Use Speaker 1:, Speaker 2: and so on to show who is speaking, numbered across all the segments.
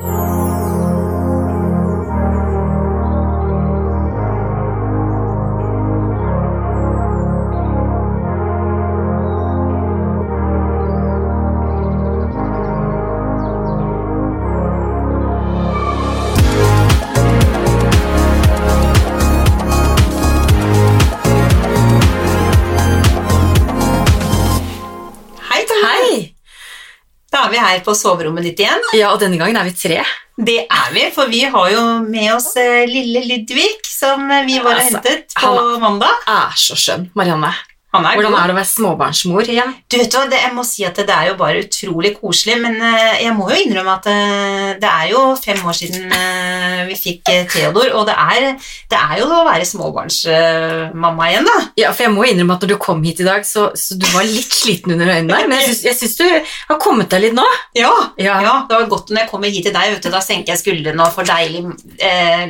Speaker 1: Oh. Her på soverommet ditt igjen.
Speaker 2: Ja, og denne gangen er vi tre.
Speaker 1: Det er vi, for vi har jo med oss eh, lille Ludvig, som eh, vi var og
Speaker 2: Altså,
Speaker 1: hentet på
Speaker 2: han-
Speaker 1: mandag.
Speaker 2: Er så skjønn, Marianne.
Speaker 1: Han er
Speaker 2: Hvordan
Speaker 1: god.
Speaker 2: er det å være småbarnsmor igjen?
Speaker 1: Du vet hva, det, Jeg må si at det er jo bare utrolig koselig, men uh, jeg må jo innrømme at uh, det er jo fem år siden uh, vi fikk Theodor, og det er, det er jo å være småbarnsmamma igjen, da.
Speaker 2: Ja, for jeg må innrømme at når du kom hit i dag, så, så du var litt sliten under øynene der, men jeg syns, du har kommet deg litt nå.
Speaker 1: Ja,
Speaker 2: Ja.
Speaker 1: ja, det var godt når jeg kommer hit til deg, vet du, da senker jeg skuldrene og får deilig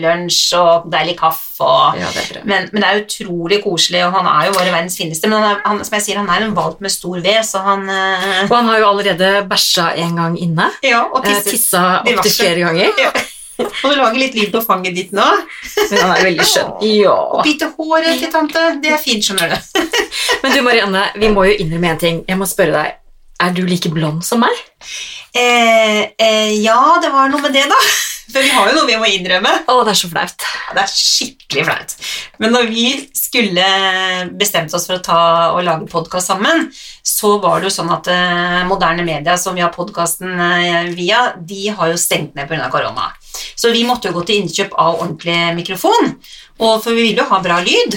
Speaker 1: lunsj og deilig kaffe. Og,
Speaker 2: Ja, det
Speaker 1: men, men det er utrolig koselig, og han er jo bare verdens fineste. Men han er, han, som jeg sier, han er en valp med stor ved, så han eh,
Speaker 2: Og han har jo allerede bæsja en gang inne.
Speaker 1: Ja, og
Speaker 2: Eh,
Speaker 1: tisser.
Speaker 2: Tissa opptil flere ganger.
Speaker 1: Ja. Og du lager litt lyd på fanget ditt nå.
Speaker 2: Men han er veldig skjønn. Ja.
Speaker 1: Og bite håret til tante. Det er fint, skjønner du.
Speaker 2: Men du, Marianne, vi må jo innrømme en ting. Jeg må spørre deg. Er du like blond som meg?
Speaker 1: Eh, eh, ja, det var noe med det, da. For vi har jo noe vi må innrømme.
Speaker 2: Å, det er så flaut.
Speaker 1: Ja, Det er skikkelig flaut. Men når vi skulle bestemt oss for å ta og lage podkast sammen, så var det jo sånn at eh, moderne media som vi har podkasten eh, via, de har jo stengt ned pga. korona. Så vi måtte jo gå til innkjøp av ordentlig mikrofon, og for vi ville jo ha bra lyd.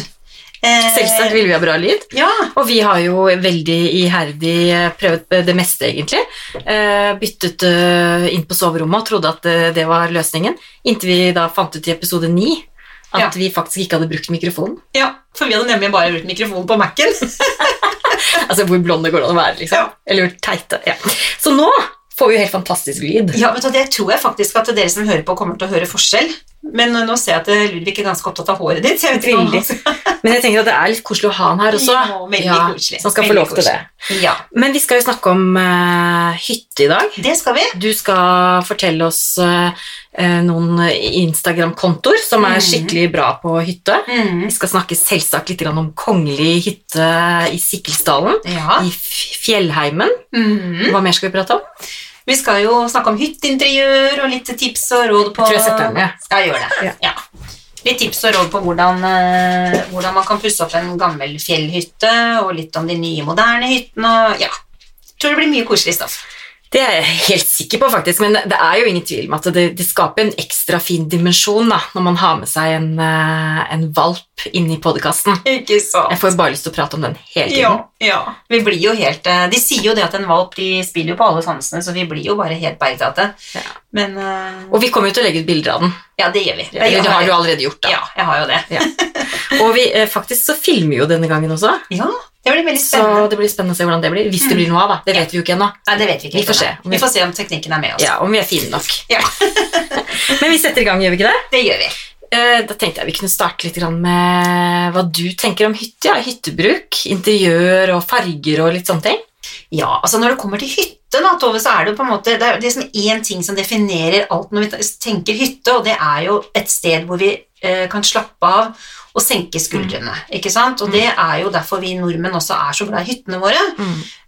Speaker 1: Eh,
Speaker 2: Selvsagt vil vi ha bra lyd.
Speaker 1: Ja,
Speaker 2: Og vi har jo veldig iherdig eh, prøvd det meste, egentlig. Eh, byttet eh, inn på soverommet og trodde at eh, det var løsningen, inntil vi da fant ut i episode ni at
Speaker 1: Ja.
Speaker 2: vi faktisk ikke hadde brukt mikrofonen.
Speaker 1: ja, for vi hadde nemlig bare brukt mikrofonen på Mac-en.
Speaker 2: Altså hvor blonde går det an å være, liksom.
Speaker 1: Ja.
Speaker 2: Eller teite. Ja. Så nå får vi jo helt fantastisk lyd.
Speaker 1: Ja, vet du, Det tror jeg faktisk at dere som hører på, kommer til å høre forskjell. Men nå ser jeg at Ludvig er ganske opptatt av håret ditt. jeg
Speaker 2: Veldig. Men jeg tenker at det er litt koselig å ha han her også.
Speaker 1: Ja, koselig.
Speaker 2: Så han skal få lov til det.
Speaker 1: Ja,
Speaker 2: Men vi skal jo snakke om uh, hytte i dag.
Speaker 1: det skal vi.
Speaker 2: Du skal fortelle oss eh, noen Instagram-kontoer som er
Speaker 1: Mhm.
Speaker 2: skikkelig bra på hytte.
Speaker 1: Mm.
Speaker 2: Vi skal snakke selvsagt litt om kongelig hytte i Sikkelsdalen,
Speaker 1: Ja.
Speaker 2: i Fjellheimen.
Speaker 1: Mm.
Speaker 2: Hva mer skal vi prate om?
Speaker 1: Vi skal jo snakke om hytteinteriør og litt tips og råd på
Speaker 2: Jeg tror jeg setter den, ja.
Speaker 1: Ja, gjør det. Ja. Litt tips og råd på hvordan, eh, hvordan man kan pusse opp en gammel fjellhytte, og litt om de nye, moderne hyttene. Ja. Jeg Tror det blir mye koselig stoff.
Speaker 2: Det er jeg helt sikker på, faktisk, men det er jo ingen tvil om at det, det skaper en ekstra fin dimensjon da, når man har med seg en, eh, en valp inn i podkasten. Jeg får bare lyst til å prate om den hele tiden.
Speaker 1: Ja, ja. Vi blir jo helt eh, De sier jo det at en valp de spiller jo på alle sansene, så vi blir jo bare helt bergtatte.
Speaker 2: Ja.
Speaker 1: Men eh,
Speaker 2: Og vi kommer jo til å legge ut bilder av den.
Speaker 1: Ja, det gjør vi.
Speaker 2: Eller det har du allerede gjort, da.
Speaker 1: Ja, jeg har jo det.
Speaker 2: Og vi, faktisk så filmer jo denne gangen også,
Speaker 1: Ja, det blir veldig spennende.
Speaker 2: så det blir spennende å se hvordan det blir. Hvis det blir noe av, da. Det vet vi jo ikke ennå.
Speaker 1: Nei, det vet vi ikke.
Speaker 2: Vi får se.
Speaker 1: Vi får se om teknikken er med oss.
Speaker 2: Ja, om vi er fine nok.
Speaker 1: Ja,
Speaker 2: Men vi setter i gang, gjør vi ikke det?
Speaker 1: det gjør vi.
Speaker 2: Eh, Da tenkte jeg vi kunne starte litt med hva du tenker om hytte. Ja, hyttebruk, interiør og farger og litt sånne ting.
Speaker 1: Ja, altså når det kommer til hytte, da, Tove, så er det jo på en måte Det er liksom én ting som definerer alt når vi tenker hytte, og det er jo et sted hvor vi eh, kan slappe av og senke skuldrene. ikke sant? Og det er jo derfor vi nordmenn også er så glad i hyttene våre.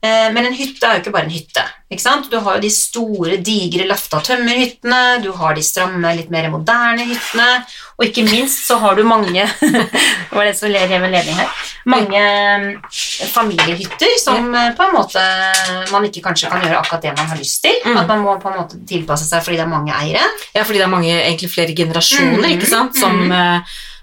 Speaker 1: Eh, men en hytte er jo ikke bare en hytte. ikke sant? Du har jo de store, digre lafta tømmerhyttene, du har de stramme, litt mer moderne hyttene, og ikke minst så har du mange Hva er det som ler hjemme ledning her? Mange eh, familiehytter som eh, på en måte man ikke kanskje kan gjøre akkurat det man har lyst til.
Speaker 2: Mm.
Speaker 1: At man må på en måte tilpasse seg fordi det er mange eiere.
Speaker 2: Ja, fordi det er mange, egentlig flere generasjoner, ikke sant, som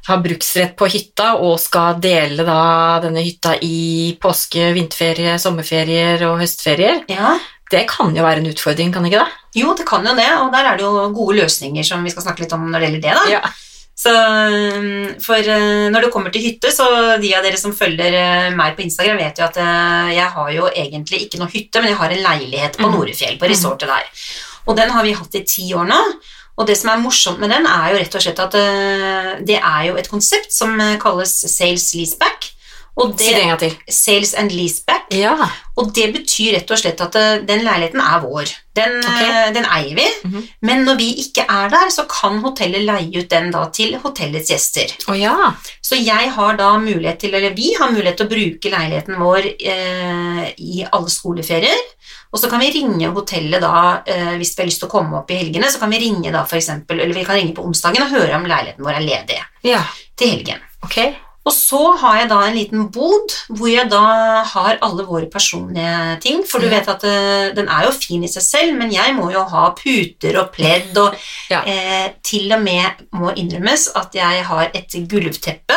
Speaker 2: har bruksrett på hytta og skal dele da denne hytta i påske, vinterferie, sommerferier og høstferier.
Speaker 1: Ja.
Speaker 2: Det kan jo være en utfordring, kan ikke det?
Speaker 1: Jo, det kan jo det, og der er det jo gode løsninger som vi skal snakke litt om når det gjelder det. da.
Speaker 2: Ja.
Speaker 1: Så, mm, for eh, når det kommer til hytte, så de av dere som følger eh, meg på Instagram, vet jo at eh, jeg har jo egentlig ikke noe hytte, men jeg har en leilighet på
Speaker 2: Mhm.
Speaker 1: Norefjell, på resortet der. Og den har vi hatt i ti år nå. Og det som er morsomt med den, er jo rett og slett at eh, det er jo et konsept som eh, kalles sales leaseback. Og
Speaker 2: Si det
Speaker 1: det
Speaker 2: en gang til.
Speaker 1: Sales and leaseback.
Speaker 2: Ja.
Speaker 1: Og det betyr rett og slett at eh, den leiligheten er vår. Den, okay. den eier vi.
Speaker 2: Mhm.
Speaker 1: Men når vi ikke er der, så kan hotellet leie ut den da til hotellets gjester.
Speaker 2: Å ja.
Speaker 1: Så jeg har da mulighet til, eller vi har mulighet til å bruke leiligheten vår eh, i alle skoleferier. Og så kan vi ringe hotellet da, eh, hvis vi har lyst til å komme opp i helgene, så kan vi ringe da for eksempel, eller vi kan ringe på onsdagen og høre om leiligheten vår er ledig
Speaker 2: Ja.
Speaker 1: til helgen.
Speaker 2: Okay.
Speaker 1: Og så har jeg da en liten bod hvor jeg da har alle våre personlige ting, for du vet at eh, den er jo fin i seg selv, men jeg må jo ha puter og pledd, og
Speaker 2: Ja.
Speaker 1: eh, til og med må innrømmes at jeg har et gulvteppe,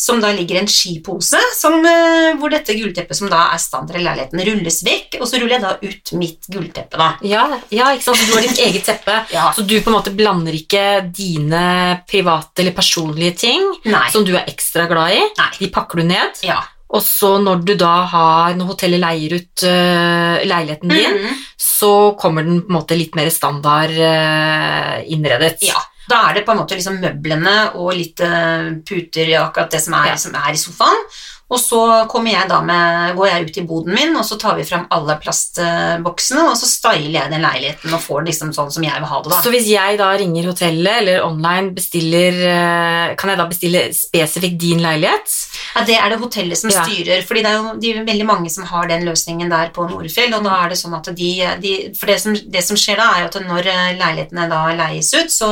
Speaker 1: som da ligger i en skipose, som, eh, hvor dette gullteppet som da er standard i leiligheten, rulles vekk, og så ruller jeg da ut mitt gullteppe, da.
Speaker 2: Ja, ja, ikke sant? Så du har ditt eget teppe.
Speaker 1: Ja.
Speaker 2: Så du på en måte blander ikke dine private eller personlige ting
Speaker 1: Nei.
Speaker 2: som du er ekstra glad i.
Speaker 1: Nei.
Speaker 2: De pakker du ned.
Speaker 1: Ja.
Speaker 2: Og så når du da har, når hotellet leier ut uh, leiligheten din,
Speaker 1: Mhm.
Speaker 2: så kommer den på en måte litt mer standard uh, innredet.
Speaker 1: Ja, da er det på en måte liksom møblene og litt eh, puter i akkurat det som er,
Speaker 2: Ja.
Speaker 1: som er i sofaen. Og så kommer jeg da med, går jeg ut i boden min, og så tar vi fram alle plastboksene, og så styler jeg den leiligheten og får den liksom sånn som jeg vil ha det. da.
Speaker 2: Så hvis jeg da ringer hotellet eller online bestiller øh, Kan jeg da bestille spesifikt din leilighet?
Speaker 1: Ja, Det er det hotellet som
Speaker 2: Ja.
Speaker 1: styrer, fordi det er jo de veldig mange som har den løsningen der på Nordfjell, og da er det sånn at de, de For det som, det som skjer da, er jo at når eh, leilighetene da leies ut, så,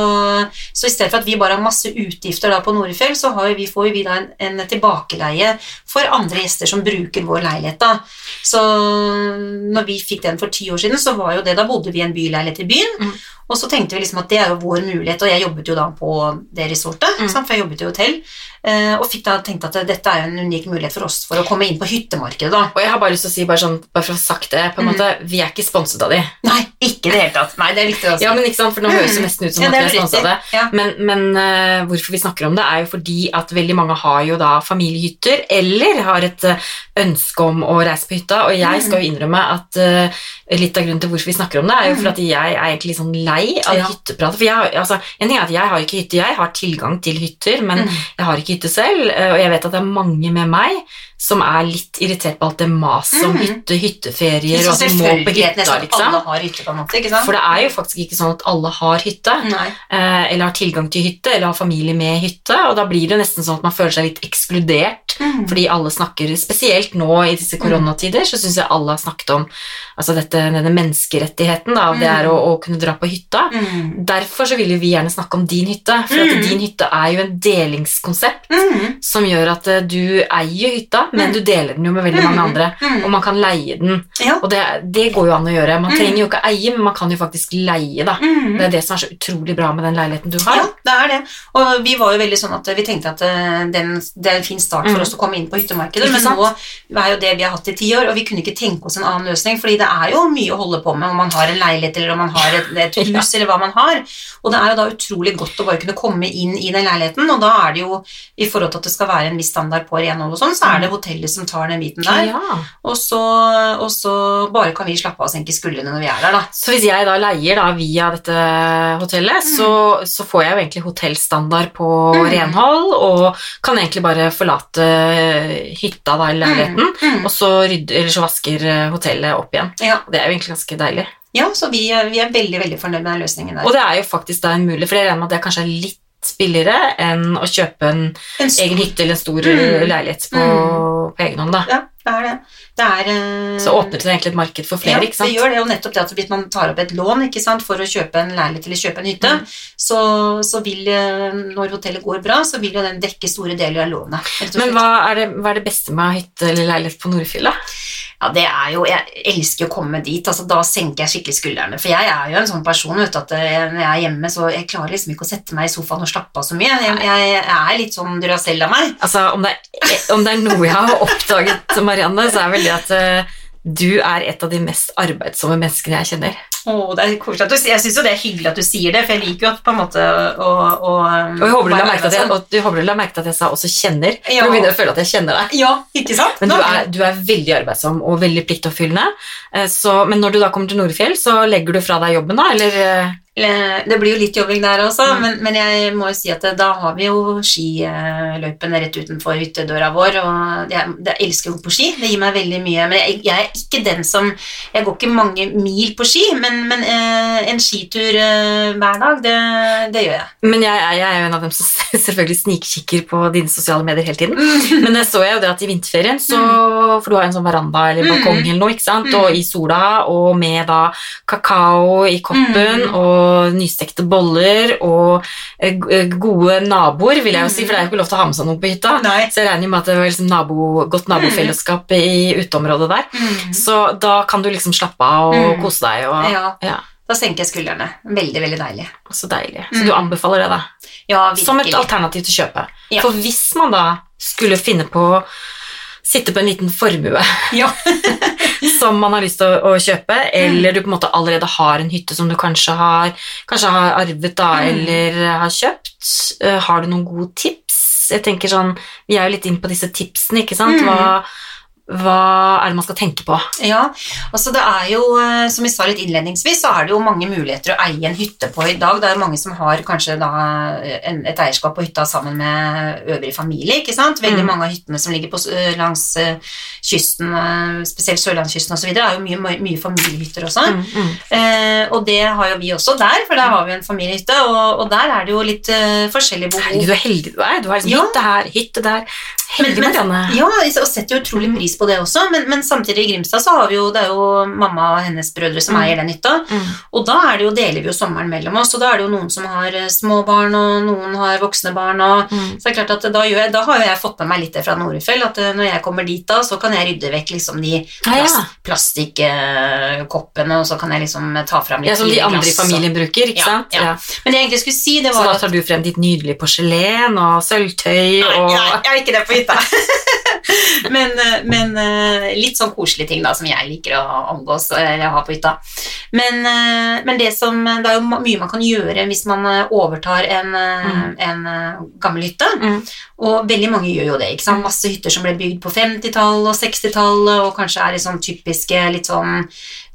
Speaker 1: så i stedet for at vi bare har masse utgifter da på Nordfjell, så har vi, får vi da en, en tilbakeleie for andre gjester som bruker vår leilighet da. Så når vi fikk den for ti år siden, så var jo det, da bodde vi i en byleilighet i byen,
Speaker 2: Mm.
Speaker 1: og så tenkte vi liksom at det er jo vår mulighet, og jeg jobbet jo da på det resortet,
Speaker 2: Mm.
Speaker 1: for jeg jobbet i hotell, eh, og fikk da tenkt at dette er jo en unik mulighet for oss for å komme inn på hyttemarkedet da.
Speaker 2: Og jeg har bare lyst til å si, bare, sånn, bare for å ha sagt det, på en
Speaker 1: Mm.
Speaker 2: måte, vi er ikke sponset av de.
Speaker 1: Nei, ikke i det hele tatt. Nei, det er viktig å si.
Speaker 2: Ja, men ikke sant, for nå høres det nesten ut som
Speaker 1: Ja,
Speaker 2: at vi
Speaker 1: er
Speaker 2: sponset av det.
Speaker 1: Ja.
Speaker 2: Men, men uh, hvorfor vi snakker om det, er jo fordi at veldig mange har jo da familiehytter, eller har et eh, ønske om å reise på hytta, og jeg skal jo innrømme at eh, litt av grunnen til hvorfor vi snakker om det, er jo for at jeg er egentlig sånn lei av
Speaker 1: Ja.
Speaker 2: hytteprat. For jeg altså, en ting er at jeg har ikke hytte, jeg har tilgang til hytter, men
Speaker 1: Mm.
Speaker 2: jeg har ikke hytte selv, eh, og jeg vet at det er mange med meg som er litt irritert på alt det maset om
Speaker 1: Mm.
Speaker 2: hytte, hytteferier, og at du må på hytta, liksom.
Speaker 1: hytte måte.
Speaker 2: For det er jo faktisk ikke sånn at alle har hytte
Speaker 1: Nei.
Speaker 2: eh, eller har tilgang til hytte, eller har familie med hytte, og da blir det nesten sånn at man føler seg litt ekskludert,
Speaker 1: Mm.
Speaker 2: fordi alle snakker, spesielt nå i disse koronatider, så syns jeg alle har snakket om altså dette, denne menneskerettigheten, da, det er å, å kunne dra på hytta.
Speaker 1: Mm.
Speaker 2: Derfor så vil vi gjerne snakke om din hytte, for
Speaker 1: Mm.
Speaker 2: din hytte er jo en delingskonsept
Speaker 1: Mm.
Speaker 2: som gjør at eh, du eier hytta, men
Speaker 1: Mm.
Speaker 2: du deler den jo med veldig mange
Speaker 1: Mm.
Speaker 2: andre,
Speaker 1: Mm.
Speaker 2: og man kan leie den,
Speaker 1: Ja.
Speaker 2: og det, det går jo an å gjøre. Man
Speaker 1: Mm.
Speaker 2: trenger jo ikke eie, men man kan jo faktisk leie, da.
Speaker 1: Mm.
Speaker 2: Det er det som er så utrolig bra med den leiligheten du har.
Speaker 1: Ja, det er det. Og vi var jo veldig sånn at vi tenkte at eh, den, det er en fin start for
Speaker 2: Mm.
Speaker 1: oss å komme inn på hyttemarkedet, men nå er jo det vi har hatt i ti år, og vi kunne ikke tenke oss en annen løsning, fordi det er jo mye å holde på med om man har en leilighet eller om man har et, et hus eller hva man har. Og det er jo da utrolig godt å bare kunne komme inn i den leiligheten, og da er det jo i forhold til at det skal være en viss standard på renhold og sånn, så er det hotellet som tar den biten der.
Speaker 2: Ja.
Speaker 1: Og så, og så bare kan vi slappe av og senke skuldrene når vi er der, da.
Speaker 2: Så hvis jeg da leier da via dette hotellet, så, så får jeg jo egentlig hotellstandard på
Speaker 1: Mm.
Speaker 2: renhold, og kan egentlig bare forlate hytta da i leiligheten,
Speaker 1: Mm.
Speaker 2: og så, rydder, eller så vasker hotellet opp igjen.
Speaker 1: Ja.
Speaker 2: Det er jo egentlig ganske deilig.
Speaker 1: ja, så vi, vi er veldig, veldig fornøyd med den løsningen der.
Speaker 2: Og det er jo faktisk da en mulig, for jeg regner med at det kanskje er litt billigere enn å kjøpe en
Speaker 1: En
Speaker 2: egen hytte eller en stor
Speaker 1: Mm.
Speaker 2: leilighet på,
Speaker 1: Mm.
Speaker 2: på egen hånd da.
Speaker 1: Ja, det er det. Det er eh,
Speaker 2: Så åpner det egentlig et marked for flere,
Speaker 1: ja,
Speaker 2: ikke sant?
Speaker 1: Ja, det gjør det, og nettopp det at hvis man tar opp et lån ikke sant, for å kjøpe en leilighet eller kjøpe en hytte,
Speaker 2: Mm.
Speaker 1: så, så vil, eh, når hotellet går bra, så vil jo den dekke store deler av lånet.
Speaker 2: Men hva er, det, hva er det beste med hytte eller leilighet på Nordfjell da?
Speaker 1: Ja, det er jo, Jeg elsker å komme dit. altså Da senker jeg skikkelig skuldrene. For jeg er jo en sånn person vet du, at eh, når jeg er hjemme, så jeg klarer liksom ikke å sette meg i sofaen og slappe av så mye. Jeg, jeg, jeg er litt sånn Duracell av meg.
Speaker 2: Altså, om det, er, om det er noe jeg har oppdaget, Marianne, så er vel det at eh, du er et av de mest arbeidsomme menneskene jeg kjenner.
Speaker 1: Åh, det er koselig at du Jeg syns jo det er hyggelig at du sier det, for jeg liker jo at på en måte å, å
Speaker 2: Og jeg håper du la merke til at jeg, og merke til at jeg sa også kjenner,
Speaker 1: Ja.
Speaker 2: for du begynner å føle at jeg kjenner deg.
Speaker 1: Ja, ikke sant?
Speaker 2: Men du er, du er veldig arbeidsom og veldig pliktoppfyllende. eh, Så, men når du da kommer til Nordfjell, så legger du fra deg jobben da, eller? Eh,
Speaker 1: Eh, Det blir jo litt jobbing der også,
Speaker 2: Mm.
Speaker 1: men, men jeg må jo si at da har vi jo skiløypene rett utenfor hyttedøra vår, og jeg, jeg elsker å gå på ski. Det gir meg veldig mye. Men jeg, jeg er ikke den som Jeg går ikke mange mil på ski, men, men eh, en skitur eh, hver dag, det, det gjør jeg.
Speaker 2: Men jeg, jeg er jo en av dem som selvfølgelig snikkikker på dine sosiale medier hele tiden. Men det så jeg jo det at i vinterferien, så, for du har en sånn veranda eller balkong eller noe, ikke sant? og i sola, og med da kakao i koppen,
Speaker 1: Mm.
Speaker 2: Og nystekte boller, og eh, eh, gode naboer, vil jeg jo si, for det er jo ikke lov til å ha med seg noen på hytta.
Speaker 1: Nei.
Speaker 2: Så jeg regner med at det var liksom nabo, godt nabofellesskap i uteområdet der.
Speaker 1: Mm.
Speaker 2: Så da kan du liksom slappe av og
Speaker 1: Mm.
Speaker 2: kose deg. Og,
Speaker 1: Ja.
Speaker 2: ja.
Speaker 1: Da senker jeg skuldrene. Veldig, veldig deilig.
Speaker 2: Så deilig. Så
Speaker 1: Mm.
Speaker 2: du anbefaler det, da?
Speaker 1: Ja, virkelig.
Speaker 2: Som et alternativ til kjøpet.
Speaker 1: Ja.
Speaker 2: For hvis man da skulle finne på sitte på en liten formue
Speaker 1: Ja.
Speaker 2: som man har lyst til å, å kjøpe, eller du på en måte allerede har en hytte som du kanskje har, kanskje har arvet da,
Speaker 1: Mm.
Speaker 2: eller har kjøpt, Uh, har du noen gode tips? Jeg tenker sånn, Vi er jo litt inn på disse tipsene, ikke sant?
Speaker 1: Mm.
Speaker 2: Hva, hva er det man skal tenke på?
Speaker 1: Ja, altså det er jo, eh, som vi sa litt innledningsvis, så er det jo mange muligheter å eie en hytte på i dag. Det er jo mange som har kanskje da en, et eierskap på hytta sammen med øvrig familie, ikke sant? Veldig
Speaker 2: Mm.
Speaker 1: mange av hyttene som ligger på, eh, langs eh, kysten, eh, spesielt sørlandskysten og så videre, er jo mye, mye, familiehytter også.
Speaker 2: Mm, mm.
Speaker 1: Eh, og det har jo vi også der, for der har vi en familiehytte, og, og der er det jo litt uh, forskjellige behov.
Speaker 2: Herregud, så heldig du er. Du har liksom
Speaker 1: Ja.
Speaker 2: hytte her, hytte der. Heldig,
Speaker 1: Men-
Speaker 2: Marianne.
Speaker 1: Ja, og setter jo utrolig pris på det også, men, men samtidig i Grimstad så har vi jo, det er jo mamma og hennes brødre som
Speaker 2: Mm.
Speaker 1: eier den hytta,
Speaker 2: Mm.
Speaker 1: og da er det jo, deler vi jo sommeren mellom oss, og da er det jo noen som har eh, små barn, og noen har voksne barn, og
Speaker 2: Mm.
Speaker 1: så det er klart at da, jeg, da har jo jeg fått med meg litt det fra Norefjell, at eh, når jeg kommer dit da, så kan jeg rydde vekk liksom de
Speaker 2: Ah, ja.
Speaker 1: plast, plastikkoppene, og så kan jeg liksom ta frem litt
Speaker 2: Ja, som de andre i familien bruker, ikke
Speaker 1: Ja,
Speaker 2: sant?
Speaker 1: ja. Men det jeg egentlig skulle si, det var
Speaker 2: Så
Speaker 1: da
Speaker 2: tar du frem ditt nydelige porselen og sølvtøy og
Speaker 1: Nei, jeg har ikke det på hytta. men eh, men eh, litt sånn koselige ting da, som jeg liker å omgås eller ha på hytta. Men, eh, men det, som, det er jo mye man kan gjøre hvis man eh, overtar en, eh,
Speaker 2: Mm.
Speaker 1: en eh, gammel hytte.
Speaker 2: Mm.
Speaker 1: Og veldig mange gjør jo det. ikke sant?
Speaker 2: Mm.
Speaker 1: Masse hytter som ble bygd på 50-tallet og 60-tallet, og kanskje er i sånn typiske litt sånn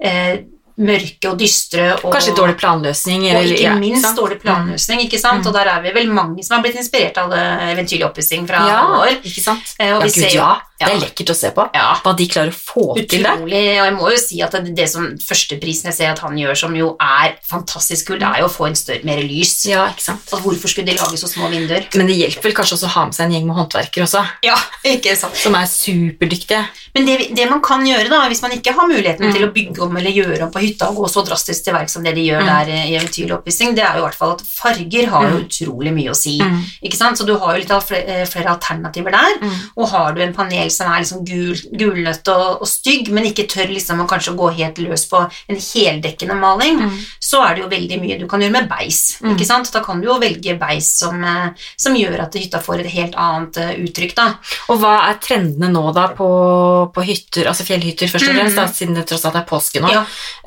Speaker 1: eh, mørke og dystre. Og,
Speaker 2: Kanskje dårlig planløsning.
Speaker 1: og
Speaker 2: Eller,
Speaker 1: ikke
Speaker 2: ja,
Speaker 1: minst
Speaker 2: sant?
Speaker 1: dårlig planløsning, ikke sant?
Speaker 2: Mm.
Speaker 1: Og der er vi vel mange som har blitt inspirert av det eventyrlige oppussing fra
Speaker 2: Ja,
Speaker 1: år.
Speaker 2: ikke sant?
Speaker 1: Eh, og
Speaker 2: Ja,
Speaker 1: vi
Speaker 2: gud, ja. Det er lekkert å se på.
Speaker 1: Ja,
Speaker 2: Hva de klarer å få til der.
Speaker 1: utrolig. Og jeg må jo si at det, det som førsteprisen jeg ser at han gjør, som jo er fantastisk kult, er jo å få en større, mer lys.
Speaker 2: Ja, ikke sant?
Speaker 1: Og hvorfor skulle de lage så små vinduer?
Speaker 2: Men det hjelper vel kanskje også å ha med seg en gjeng med håndverkere også,
Speaker 1: Ja, ikke sant.
Speaker 2: som er superdyktige.
Speaker 1: Men det, det man kan gjøre, da, hvis man ikke har muligheten
Speaker 2: Mm.
Speaker 1: til å bygge om eller gjøre om på hytta og gå så drastisk til verks som det de gjør
Speaker 2: Mm.
Speaker 1: der i eventyrlig oppvisning, det er jo i hvert fall at farger har jo
Speaker 2: Mm.
Speaker 1: utrolig mye å si.
Speaker 2: Mm.
Speaker 1: Ikke sant? Så du har jo litt av flere, eh, flere alternativer der.
Speaker 2: Mm.
Speaker 1: Og har du en panel som er liksom gul, gulnøtt og, og stygg, men ikke tør liksom å kanskje gå helt løs på en heldekkende maling, så er det jo veldig mye du kan gjøre med beis. Ikke sant? Da kan du jo velge beis som, eh, som gjør at hytta får et helt annet eh, uttrykk. da.
Speaker 2: Og hva er trendene nå da på, på hytter, altså fjellhytter først og fremst, da, siden det tross alt er påske nå?
Speaker 1: Ja.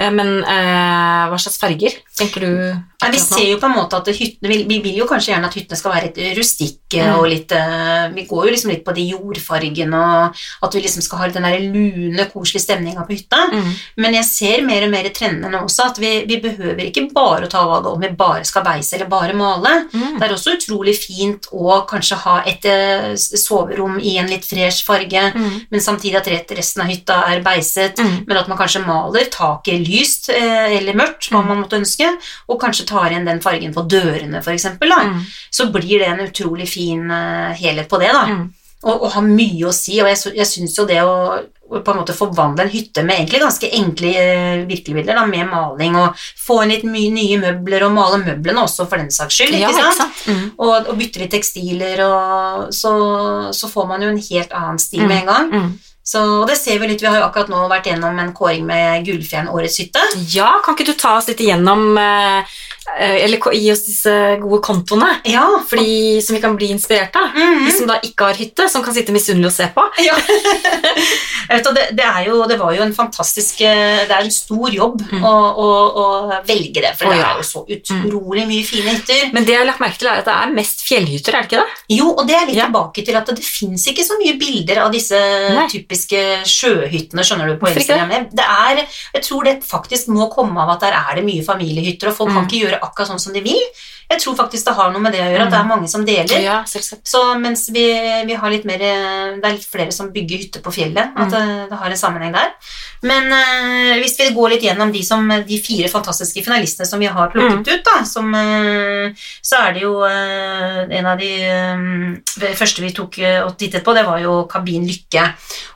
Speaker 2: Eh, Men eh, hva slags farger tenker du
Speaker 1: Nei, vi ser jo på en måte at hyttene, vi, vi vil jo kanskje gjerne at hyttene skal være litt rustikke
Speaker 2: Mm.
Speaker 1: og litt eh, Vi går jo liksom litt på de jordfargene og at vi liksom skal ha den der lune, koselige stemninga på hytta.
Speaker 2: Mm.
Speaker 1: Men jeg ser mer og mer trendene nå også, at vi, vi behøver ikke bare å ta valget om vi bare skal beise eller bare male.
Speaker 2: Mm.
Speaker 1: Det er også utrolig fint å kanskje ha et eh, soverom i en litt fresh farge,
Speaker 2: Mm.
Speaker 1: men samtidig at resten av hytta er beiset,
Speaker 2: Mm.
Speaker 1: men at man kanskje maler taket lyst eh, eller mørkt, hva
Speaker 2: Mm.
Speaker 1: man måtte ønske, og kanskje tar igjen den fargen på dørene, eksempel.
Speaker 2: Mm.
Speaker 1: Så blir det en utrolig fin eh, helhet på det, da.
Speaker 2: Mm.
Speaker 1: Og, og har mye å si, og jeg, jeg syns jo det å, på en måte forvandle en hytte med egentlig ganske enkle eh, virkemidler, med maling, og få inn litt mye nye møbler, og male møblene også, for den saks skyld,
Speaker 2: Ja,
Speaker 1: ikke sant?
Speaker 2: Mm.
Speaker 1: Og, og bytte litt tekstiler, og så, så får man jo en helt annen stil med en gang.
Speaker 2: Mm.
Speaker 1: Så det ser vi litt, Vi har jo akkurat nå vært gjennom en kåring med Gullfjern Årets hytte.
Speaker 2: Ja, kan ikke du ta oss litt igjennom eh, Eller gi oss disse gode kontoene
Speaker 1: Ja,
Speaker 2: fordi, som vi kan bli inspirert av?
Speaker 1: Mhm.
Speaker 2: De som da ikke har hytte, som kan sitte misunnelig og se på?
Speaker 1: ja. Vet, det, det, jo, det var jo en fantastisk eh, Det er en stor jobb
Speaker 2: Mm.
Speaker 1: å, å, å velge det, for
Speaker 2: Å,
Speaker 1: det er jo så utrolig mye fine hytter.
Speaker 2: Men det jeg har lagt merke til, er at det er mest fjellhytter, er det ikke det?
Speaker 1: Jo, og det er litt
Speaker 2: Ja.
Speaker 1: tilbake til at det fins ikke så mye bilder av disse
Speaker 2: Nei.
Speaker 1: typiske sjøhyttene, skjønner du, på Instagram. Det er, jeg tror det faktisk må komme av at der er det mye familiehytter, og folk
Speaker 2: Mm.
Speaker 1: kan ikke gjøre akkurat sånn som de vil. Jeg tror faktisk det har noe med det å gjøre, at det er mange som deler.
Speaker 2: Ja.
Speaker 1: Så mens vi, vi har litt mer eh, Det er litt flere som bygger hytte på fjellet. At
Speaker 2: Mm.
Speaker 1: det, det har en sammenheng der. Men uh, hvis vi går litt gjennom de, som, de fire fantastiske finalistene som vi har plukket
Speaker 2: Mm.
Speaker 1: ut, da, som, uh, så er det jo uh, en av de eh, første vi tok eh, og tittet på, det var jo Kabin Lykke.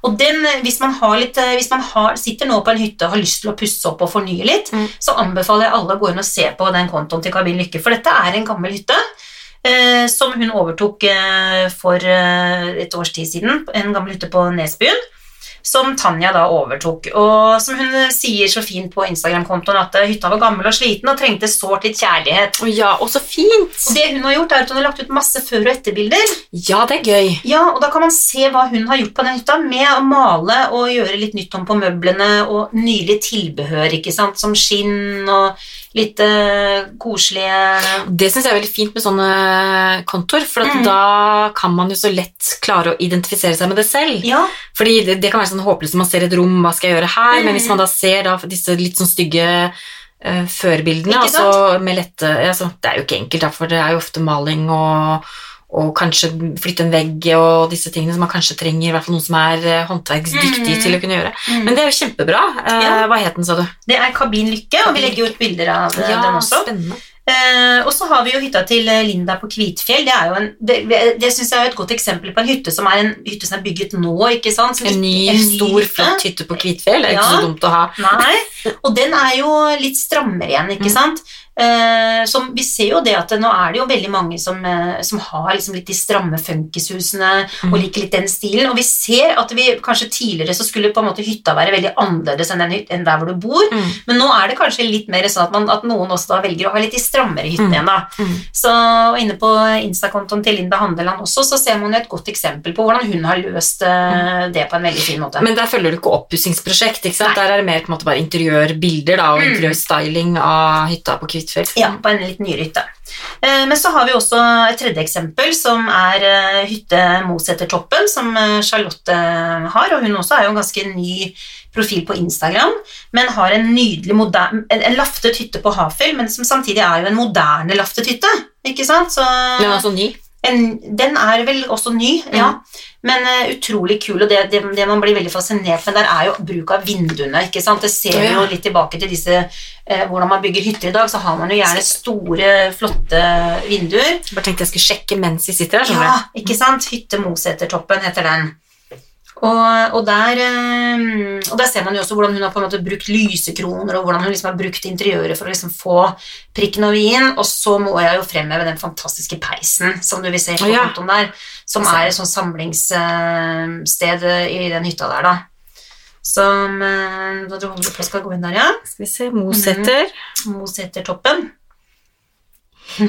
Speaker 1: Og den, eh, hvis man, har litt, eh, hvis man har, sitter nå på en hytte og har lyst til å pusse opp og fornye litt,
Speaker 2: Mm.
Speaker 1: så anbefaler jeg alle å gå inn og se på den kontoen til Kabin Lykke, for dette er en gammel hytte. Eh, som hun overtok eh, for eh, et års tid siden, en gammel hytte på Nesbyen, som Tanja da overtok. Og som hun eh, sier så fint på Instagram-kontoen, at eh, hytta var gammel og sliten og trengte sårt litt kjærlighet.
Speaker 2: Å ja, og så fint!
Speaker 1: Og det hun har gjort, er at hun har lagt ut masse før- og etterbilder.
Speaker 2: Ja, det er gøy.
Speaker 1: Ja, og da kan man se hva hun har gjort på den hytta, med å male og gjøre litt nytt om på møblene, og nylig tilbehør, ikke sant, som skinn og litt eh, koselige
Speaker 2: Det syns jeg er veldig fint med sånne kontoer, for at
Speaker 1: Mm.
Speaker 2: da kan man jo så lett klare å identifisere seg med det selv.
Speaker 1: Ja,
Speaker 2: Fordi det, det kan være sånn håpløst når man ser et rom, hva skal jeg gjøre her?
Speaker 1: Mm.
Speaker 2: Men hvis man da ser da disse litt sånn stygge uh, førbildene, altså med lette altså, Det er jo ikke enkelt, da, for det er jo ofte maling og, og kanskje flytte en vegg og disse tingene som man kanskje trenger, i hvert fall noen som er eh, håndverksdyktig
Speaker 1: Mm.
Speaker 2: til å kunne gjøre.
Speaker 1: Mm.
Speaker 2: Men det er jo kjempebra. Eh,
Speaker 1: Ja.
Speaker 2: Hva het den, sa du?
Speaker 1: det er Kabin Lykke, og vi legger jo ut bilder av ja, den også.
Speaker 2: spennende.
Speaker 1: Eh, og så har vi jo hytta til eh, Linda på Kvitfjell. Det, er en, det, det syns jeg er et godt eksempel på en hytte som er en hytte som er bygget nå. ikke sant? Som
Speaker 2: En ny,
Speaker 1: en
Speaker 2: stor,
Speaker 1: hytte.
Speaker 2: flott hytte på Kvitfjell. Det er ikke så dumt å ha.
Speaker 1: Nei, og den er jo litt strammere igjen, ikke
Speaker 2: Mm.
Speaker 1: sant? Eh, som, vi ser jo det at nå er det jo veldig mange som, eh, som har liksom litt de stramme funkishusene
Speaker 2: Mm.
Speaker 1: og liker litt den stilen, og vi ser at vi kanskje tidligere så skulle på en måte hytta være veldig annerledes enn, enn der hvor du bor,
Speaker 2: Mm.
Speaker 1: men nå er det kanskje litt mer sånn at, man, at noen også da velger å ha litt de strammere hyttene
Speaker 2: Mm.
Speaker 1: igjen da.
Speaker 2: Mm.
Speaker 1: Så inne på Insta-kontoen til Linda Handeland også, så ser man jo et godt eksempel på hvordan hun har løst eh, det på en veldig fin måte.
Speaker 2: Men der følger du ikke oppussingsprosjekt. ikke sant?
Speaker 1: Nei.
Speaker 2: Der er det mer på en måte bare interiørbilder da, og
Speaker 1: Mm.
Speaker 2: interiørstyling av hytta på Kvitfjell.
Speaker 1: Ja, på en litt nyere hytte. Eh, Men så har vi også et tredje eksempel, som er eh, hytte Mosetertoppen, som eh, Charlotte har. Og hun også er jo en ganske ny profil på Instagram, men har en nydelig moderne, en, laftet hytte på Hafjell, men som samtidig er jo en moderne laftet hytte. Ikke sant? Så
Speaker 2: Den er altså ny.
Speaker 1: En, den er vel også ny, ja. Men uh, utrolig kul, og det, det, det man blir veldig fascinert med der, er jo bruk av vinduene. ikke sant? Det ser vi jo litt tilbake til disse uh, hvordan man bygger hytter i dag. Så har man jo gjerne store, flotte vinduer.
Speaker 2: Bare tenkte jeg skulle sjekke mens vi sitter her.
Speaker 1: Ja, ikke sant? Hytte Mosetertoppen heter den. Og, og, der, eh, og der ser man jo også hvordan hun har på en måte brukt lysekroner, og hvordan hun liksom har brukt interiøret for å liksom få prikken over i-en. Og så må jeg jo fremheve den fantastiske peisen som du vil se på
Speaker 2: Ja.
Speaker 1: kontoen der, som er et sånt samlingssted i den hytta der, da. Som eh, Da tror jeg skal gå inn der, ja.
Speaker 2: Skal vi se, Moseter
Speaker 1: Mosetertoppen.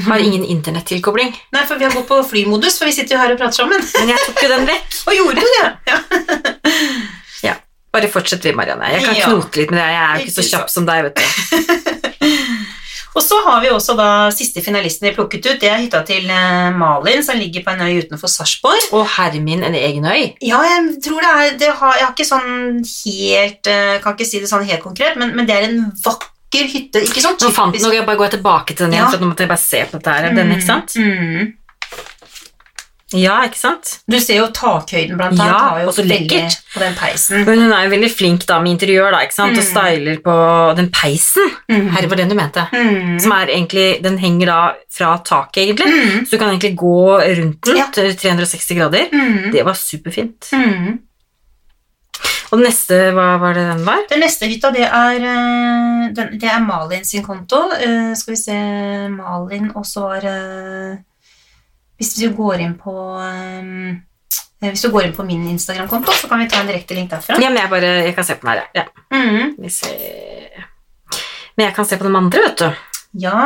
Speaker 2: Har ingen internettilkobling.
Speaker 1: Nei, for vi har gått på flymodus, for vi sitter jo her og prater sammen.
Speaker 2: Men jeg tok jo den vekk.
Speaker 1: Og gjorde du det? Ja.
Speaker 2: Bare fortsett vi, Marianne. Jeg kan
Speaker 1: Ja.
Speaker 2: knote litt med det. Jeg er jo ikke så kjapp som deg, vet du.
Speaker 1: Og så har vi også da siste finalisten vi plukket ut. Det er hytta til eh, Malin, som ligger på en øy utenfor Sarpsborg.
Speaker 2: Og Hermin, en egen øy.
Speaker 1: Ja, jeg tror det er det har, Jeg har ikke sånn helt eh, Kan ikke si det sånn helt konkret, men, men det er en vakker hytte. Ikke sånn
Speaker 2: Nå fant
Speaker 1: noe,
Speaker 2: jeg bare går tilbake til den igjen,
Speaker 1: Ja.
Speaker 2: for nå måtte jeg bare se på dette her. Den, ikke sant?
Speaker 1: Mm.
Speaker 2: Ja, ikke sant?
Speaker 1: Du ser jo takhøyden, blant annet.
Speaker 2: Ja,
Speaker 1: har jo
Speaker 2: og så lekkert.
Speaker 1: På den peisen.
Speaker 2: Men hun er jo veldig flink da med interiør, da, ikke sant? Og
Speaker 1: Mm.
Speaker 2: styler på den peisen.
Speaker 1: Mm.
Speaker 2: Her var den du mente?
Speaker 1: Mm.
Speaker 2: Som er egentlig, den henger da fra taket, egentlig.
Speaker 1: Mm.
Speaker 2: Så du kan egentlig gå rundt den
Speaker 1: Ja.
Speaker 2: til 360 grader.
Speaker 1: Mm.
Speaker 2: Det var superfint.
Speaker 1: Mm.
Speaker 2: Og den neste, hva var det den var?
Speaker 1: Den neste hytta, det er, eh, den, det er Malin sin konto. Uh, skal vi se Malin, og så var uh, Hvis du går inn på um, Hvis du går inn på min Instagram-konto, så kan vi ta en direkte link derfra.
Speaker 2: Ja, men jeg bare, jeg kan se på den her, ja.
Speaker 1: Mm.
Speaker 2: Men jeg kan se på de andre, vet du.
Speaker 1: ja.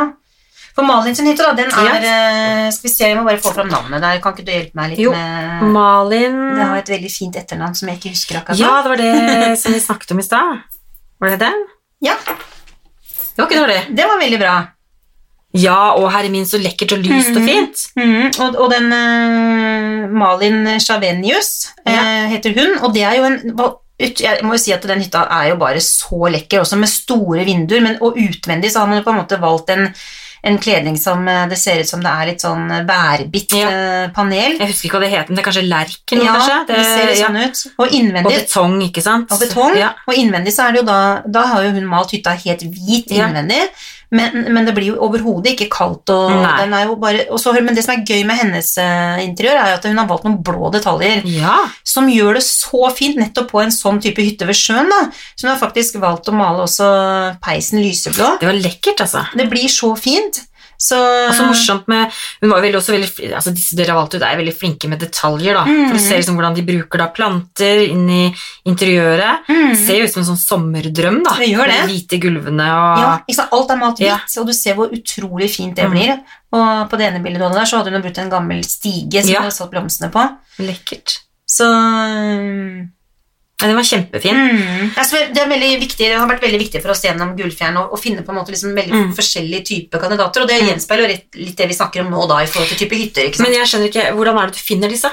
Speaker 1: For Malin sin hytte, da, den er ja. Skal vi se, jeg må bare få fram navnet der. Kan ikke du hjelpe meg litt
Speaker 2: Jo.
Speaker 1: med
Speaker 2: Malin
Speaker 1: Det har et veldig fint etternavn som jeg ikke husker akkurat
Speaker 2: Ja, det var det som vi snakket om i stad. Var det det?
Speaker 1: Ja,
Speaker 2: Det var ikke dårlig.
Speaker 1: det var veldig bra.
Speaker 2: Ja, og herre min, så lekkert og lyst og
Speaker 1: Mhm.
Speaker 2: fint.
Speaker 1: Mm, og, og den uh, Malin Chavenius uh, heter hun, og det er jo en ut, Jeg må jo si at den hytta er jo bare så lekker, også med store vinduer, men, og utvendig så har man jo på en måte valgt en, en kledning som eh, det ser ut som det er litt sånn værbitt
Speaker 2: Ja.
Speaker 1: eh, panel.
Speaker 2: Jeg husker ikke hva det heter, men det er kanskje lerken?
Speaker 1: Ja,
Speaker 2: kanskje?
Speaker 1: det ser litt
Speaker 2: ja.
Speaker 1: sånn ut. Og
Speaker 2: Og betong, ikke sant?
Speaker 1: og betong.
Speaker 2: Ja.
Speaker 1: Og innvendig så er det jo da Da har jo hun malt hytta helt hvit innvendig. Men, men det blir jo overhodet ikke kaldt. Og, den er jo bare, og så, men det som er gøy med hennes eh, interiør, er at hun har valgt noen blå detaljer
Speaker 2: ja.
Speaker 1: som gjør det så fint nettopp på en sånn type hytte ved sjøen. da. Så hun har faktisk valgt å male også peisen lyseblå.
Speaker 2: Det var lekkert, altså.
Speaker 1: Det blir så fint. Så
Speaker 2: Og så morsomt med Hun var veldig, også veldig altså Disse dere har valgt ut, er veldig flinke med detaljer. da
Speaker 1: Mm.
Speaker 2: For Du ser liksom hvordan de bruker da planter inn i interiøret.
Speaker 1: Mm.
Speaker 2: Det ser jo ut som en sånn sommerdrøm. da
Speaker 1: Det gjør det.
Speaker 2: De hvite gulvene og
Speaker 1: Ja, sant? Alt er mathvitt,
Speaker 2: Ja.
Speaker 1: og du ser hvor utrolig fint det
Speaker 2: Mm.
Speaker 1: blir. Og på det ene bildet der, så hadde hun brukt en gammel stige som
Speaker 2: Ja.
Speaker 1: hun hadde satt blomstene på.
Speaker 2: Lekkert.
Speaker 1: Så
Speaker 2: Ja, den var kjempefin.
Speaker 1: mm. Det, er veldig viktig, det har vært veldig viktig for oss gjennom Gullfjern å, å finne på en måte liksom veldig
Speaker 2: Mm.
Speaker 1: forskjellige typer kandidater, og det
Speaker 2: Mm.
Speaker 1: gjenspeiler litt det vi snakker om nå da, i forhold til type hytter.
Speaker 2: Men jeg skjønner ikke, hvordan er det du finner disse?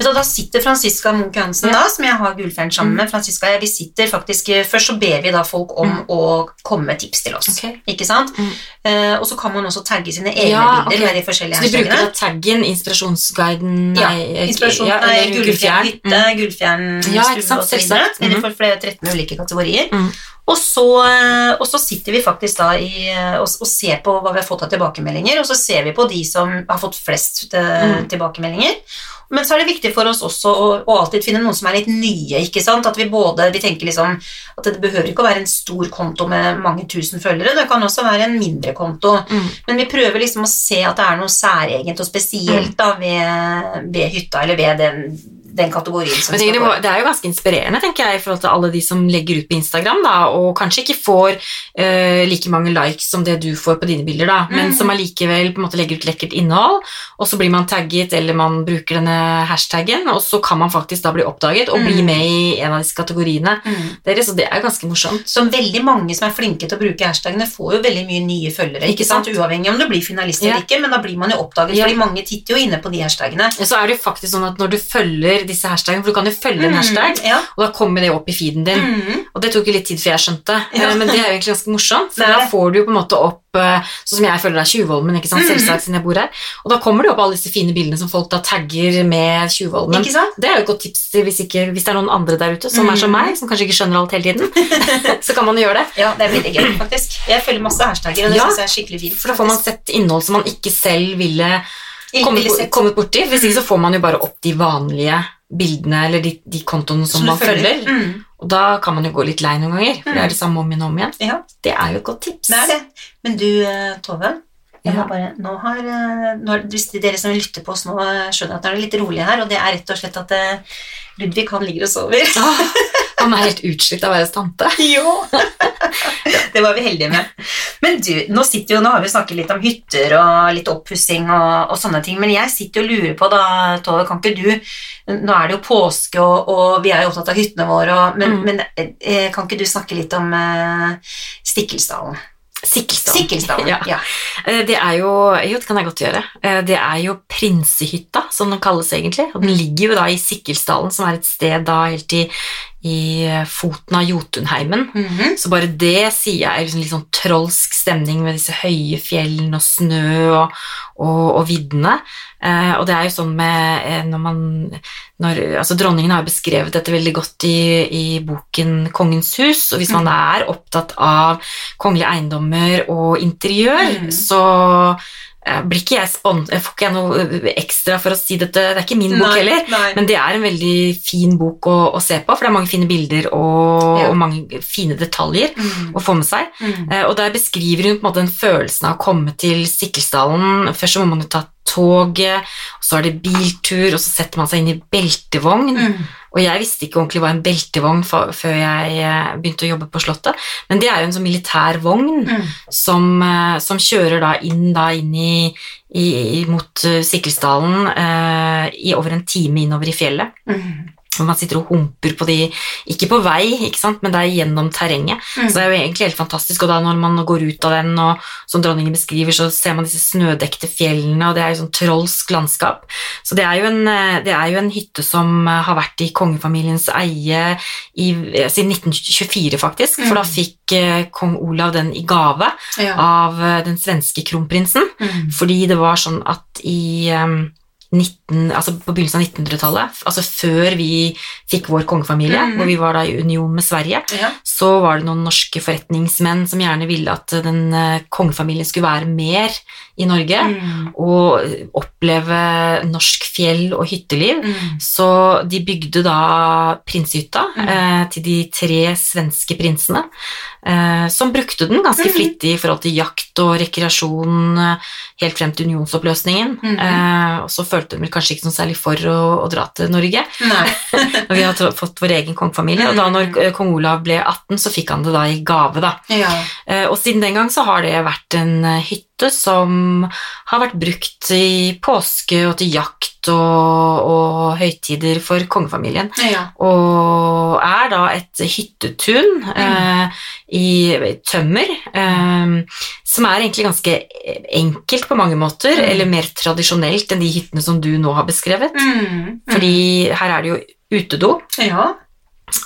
Speaker 1: Da, da sitter Franziska Munch Hansen,
Speaker 2: Ja.
Speaker 1: som jeg har Gullfjern sammen
Speaker 2: Mm.
Speaker 1: med. Franziska, jeg, vi sitter faktisk, eh, Først så ber vi da folk om
Speaker 2: Mm.
Speaker 1: å komme med tips til oss.
Speaker 2: Okay.
Speaker 1: Ikke sant?
Speaker 2: Mm.
Speaker 1: Eh, og så kan man også tagge sine egne
Speaker 2: Ja,
Speaker 1: bilder
Speaker 2: Okay.
Speaker 1: med de forskjellige
Speaker 2: Så de bruker da taggen, inspirasjonsguiden nei, ja.
Speaker 1: Inspirasjon, nei, Gullfjern
Speaker 2: Mm.
Speaker 1: hytte, Gullfjern
Speaker 2: Ja, ikke
Speaker 1: stue
Speaker 2: sant,
Speaker 1: videre. Eller
Speaker 2: Mhm.
Speaker 1: for flere 13 ulike kategorier.
Speaker 2: Mm.
Speaker 1: Og, så, eh, og så sitter vi faktisk da i, eh, og, og ser på hva vi har fått av tilbakemeldinger, og så ser vi på de som har fått flest
Speaker 2: Mm.
Speaker 1: tilbakemeldinger. Men så er det viktig for oss også å, å alltid finne noen som er litt nye, ikke sant? At vi både, vi tenker liksom at det behøver ikke å være en stor konto med mange tusen følgere, det kan også være en mindre konto.
Speaker 2: Mm.
Speaker 1: Men vi prøver liksom å se at det er noe særegent og spesielt da ved, ved hytta, eller ved den, den kategorien som
Speaker 2: tenker det, må, det er jo ganske inspirerende tenker jeg, i forhold til alle de som legger ut på Instagram, da, og kanskje ikke får uh, like mange likes som det du får på dine bilder, da, men
Speaker 1: Mm.
Speaker 2: som allikevel på en måte legger ut lekkert innhold, og så blir man tagget, eller man bruker denne hashtaggen, og så kan man faktisk da bli oppdaget og bli
Speaker 1: Mm.
Speaker 2: med i en av disse kategoriene.
Speaker 1: Mm.
Speaker 2: Dere, så det er ganske morsomt.
Speaker 1: Så veldig mange som er flinke til å bruke hashtagene, får jo veldig mye nye følgere.
Speaker 2: Ikke
Speaker 1: sant?
Speaker 2: sant?
Speaker 1: Uavhengig om du blir finalist
Speaker 2: Ja.
Speaker 1: eller ikke, men da blir man jo oppdaget,
Speaker 2: Ja.
Speaker 1: fordi mange titter jo inne på de hashtagene.
Speaker 2: Så er det jo faktisk sånn at når du følger disse hashtagene, for du kan jo følge en hashtag,
Speaker 1: Mm, ja.
Speaker 2: og da kommer det opp i feeden din.
Speaker 1: Mm.
Speaker 2: Og det tok jo litt tid før jeg skjønte,
Speaker 1: Ja.
Speaker 2: eh, men det er jo egentlig ganske morsomt. For da får du jo på en måte opp eh, Sånn som jeg følger er Tjuvholmen, ikke sant,
Speaker 1: Mhm.
Speaker 2: selvsagt siden jeg bor her. Og da kommer det jo opp alle disse fine bildene som folk da tagger med Tjuvholmen. Det er jo et godt tips hvis, ikke, hvis det er noen andre der ute som er som
Speaker 1: Mhm.
Speaker 2: meg, som kanskje ikke skjønner alt hele tiden. så kan man jo gjøre det.
Speaker 1: Ja, det er veldig gøy, faktisk. Jeg følger masse hashtagger, og det
Speaker 2: Ja.
Speaker 1: syns jeg er skikkelig fint.
Speaker 2: For da får man sett innhold som man ikke selv ville kommet, kommet borti. Hvis ikke så får man jo bare opp de vanlige bildene eller de, de kontoene som
Speaker 1: som
Speaker 2: man følger.
Speaker 1: Mm.
Speaker 2: Og da kan man jo gå litt lei noen ganger, for det
Speaker 1: Mm.
Speaker 2: er det samme om igjen og om igjen.
Speaker 1: Ja,
Speaker 2: Det er jo et godt tips.
Speaker 1: det er det. Men du, eh, Tove, jeg
Speaker 2: Ja.
Speaker 1: bare, nå har, eh, nå har hvis dere som lytter på oss nå, eh, skjønner at det er litt rolig her, og det er rett og slett at Ludvig, han ligger og sover.
Speaker 2: Ah, han er helt utslitt av å være tante.
Speaker 1: Jo! det var vi heldige med. Men du, nå, jo, nå har vi snakket litt om hytter og litt oppussing og, og sånne ting, men jeg sitter og lurer på da, Tove, kan ikke du Nå er det jo påske, og, og vi er jo opptatt av hyttene våre, og, men,
Speaker 2: Mm.
Speaker 1: men eh, kan ikke du snakke litt om eh, Stikkelsdalen?
Speaker 2: Sikkelsdalen.
Speaker 1: Sikkelsdalen,
Speaker 2: Ja.
Speaker 1: ja.
Speaker 2: Eh, Det er jo Jo, det kan jeg godt gjøre. Eh, Det er jo Prinsehytta, som den kalles egentlig. Og den ligger jo da i Sikkelsdalen, som er et sted da helt i, i eh, foten av Jotunheimen.
Speaker 1: Mhm.
Speaker 2: Så bare det sier jeg er liksom litt sånn trolsk stemning med disse høye fjellene og snø og, og, og viddene. Eh, og det er jo sånn med eh, når man når, altså Dronningen har beskrevet dette veldig godt i, i boken 'Kongens hus', og hvis man er opptatt av kongelige eiendommer og interiør,
Speaker 1: Mm.
Speaker 2: så eh, blir ikke jeg spon jeg får ikke jeg noe eh, ekstra for å si dette. Det er ikke min bok
Speaker 1: Nei,
Speaker 2: heller.
Speaker 1: nei.
Speaker 2: Men det er en veldig fin bok å, å se på, for det er mange fine bilder og,
Speaker 1: Ja.
Speaker 2: og mange fine detaljer
Speaker 1: Mm.
Speaker 2: å få med seg.
Speaker 1: Mm.
Speaker 2: Eh, Og der beskriver hun på en måte den følelsen av å komme til Sikkelsdalen. Først så må man jo ta toget, og så er det biltur, og så setter man seg inn i beltevogn.
Speaker 1: Mm.
Speaker 2: Og jeg visste ikke ordentlig hva en beltevogn var før jeg eh, begynte å jobbe på Slottet, men det er jo en sånn militær vogn
Speaker 1: Mm.
Speaker 2: som, eh, som kjører da inn, da inn i, i, mot eh, Sikkelsdalen eh, i over en time innover i fjellet.
Speaker 1: Mm.
Speaker 2: Hvor man sitter og humper på de Ikke på vei, ikke sant, men det er gjennom terrenget.
Speaker 1: Mm.
Speaker 2: Så det er jo egentlig helt fantastisk. Og da når man går ut av den, og som dronningen beskriver, så ser man disse snødekte fjellene, og det er jo sånn trolsk landskap. Så det er jo en, eh, det er jo en hytte som eh, har vært i kongefamiliens eie i, siden 1924, faktisk. For da
Speaker 1: Mm.
Speaker 2: fikk eh, kong Olav den i gave
Speaker 1: Ja.
Speaker 2: av den svenske kronprinsen.
Speaker 1: Mm.
Speaker 2: Fordi det var sånn at i em, 19, altså på begynnelsen av 1900-tallet, altså før vi fikk vår kongefamilie,
Speaker 1: mm.
Speaker 2: hvor vi var da i union med Sverige,
Speaker 1: Ja.
Speaker 2: så var det noen norske forretningsmenn som gjerne ville at den eh, kongefamilien skulle være mer i Norge,
Speaker 1: Mm.
Speaker 2: og oppleve norsk fjell og hytteliv.
Speaker 1: Mm.
Speaker 2: Så de bygde da prinsehytta
Speaker 1: Mhm.
Speaker 2: eh, til de tre svenske prinsene, eh, som brukte den ganske
Speaker 1: Mhm.
Speaker 2: flittig i forhold til jakt og rekreasjon eh, helt frem til unionsoppløsningen.
Speaker 1: Mhm.
Speaker 2: eh, og så følte de vel kanskje ikke noe særlig for å, å dra til Norge, når vi har fått vår egen kongefamilie. Og da når
Speaker 1: Mhm.
Speaker 2: eh, kong Olav ble 18, så fikk han det da i gave, da.
Speaker 1: Ja.
Speaker 2: Eh, Og siden den gang så har det vært en eh, hytte som har vært brukt i påske og til jakt og, og høytider for kongefamilien.
Speaker 1: Ja.
Speaker 2: Og er da et hyttetun eh, i tømmer, eh, som er egentlig ganske enkelt på mange måter,
Speaker 1: Mm.
Speaker 2: eller mer tradisjonelt enn de hyttene som du nå har beskrevet.
Speaker 1: Mm.
Speaker 2: Fordi her er det jo utedo,
Speaker 1: Ja.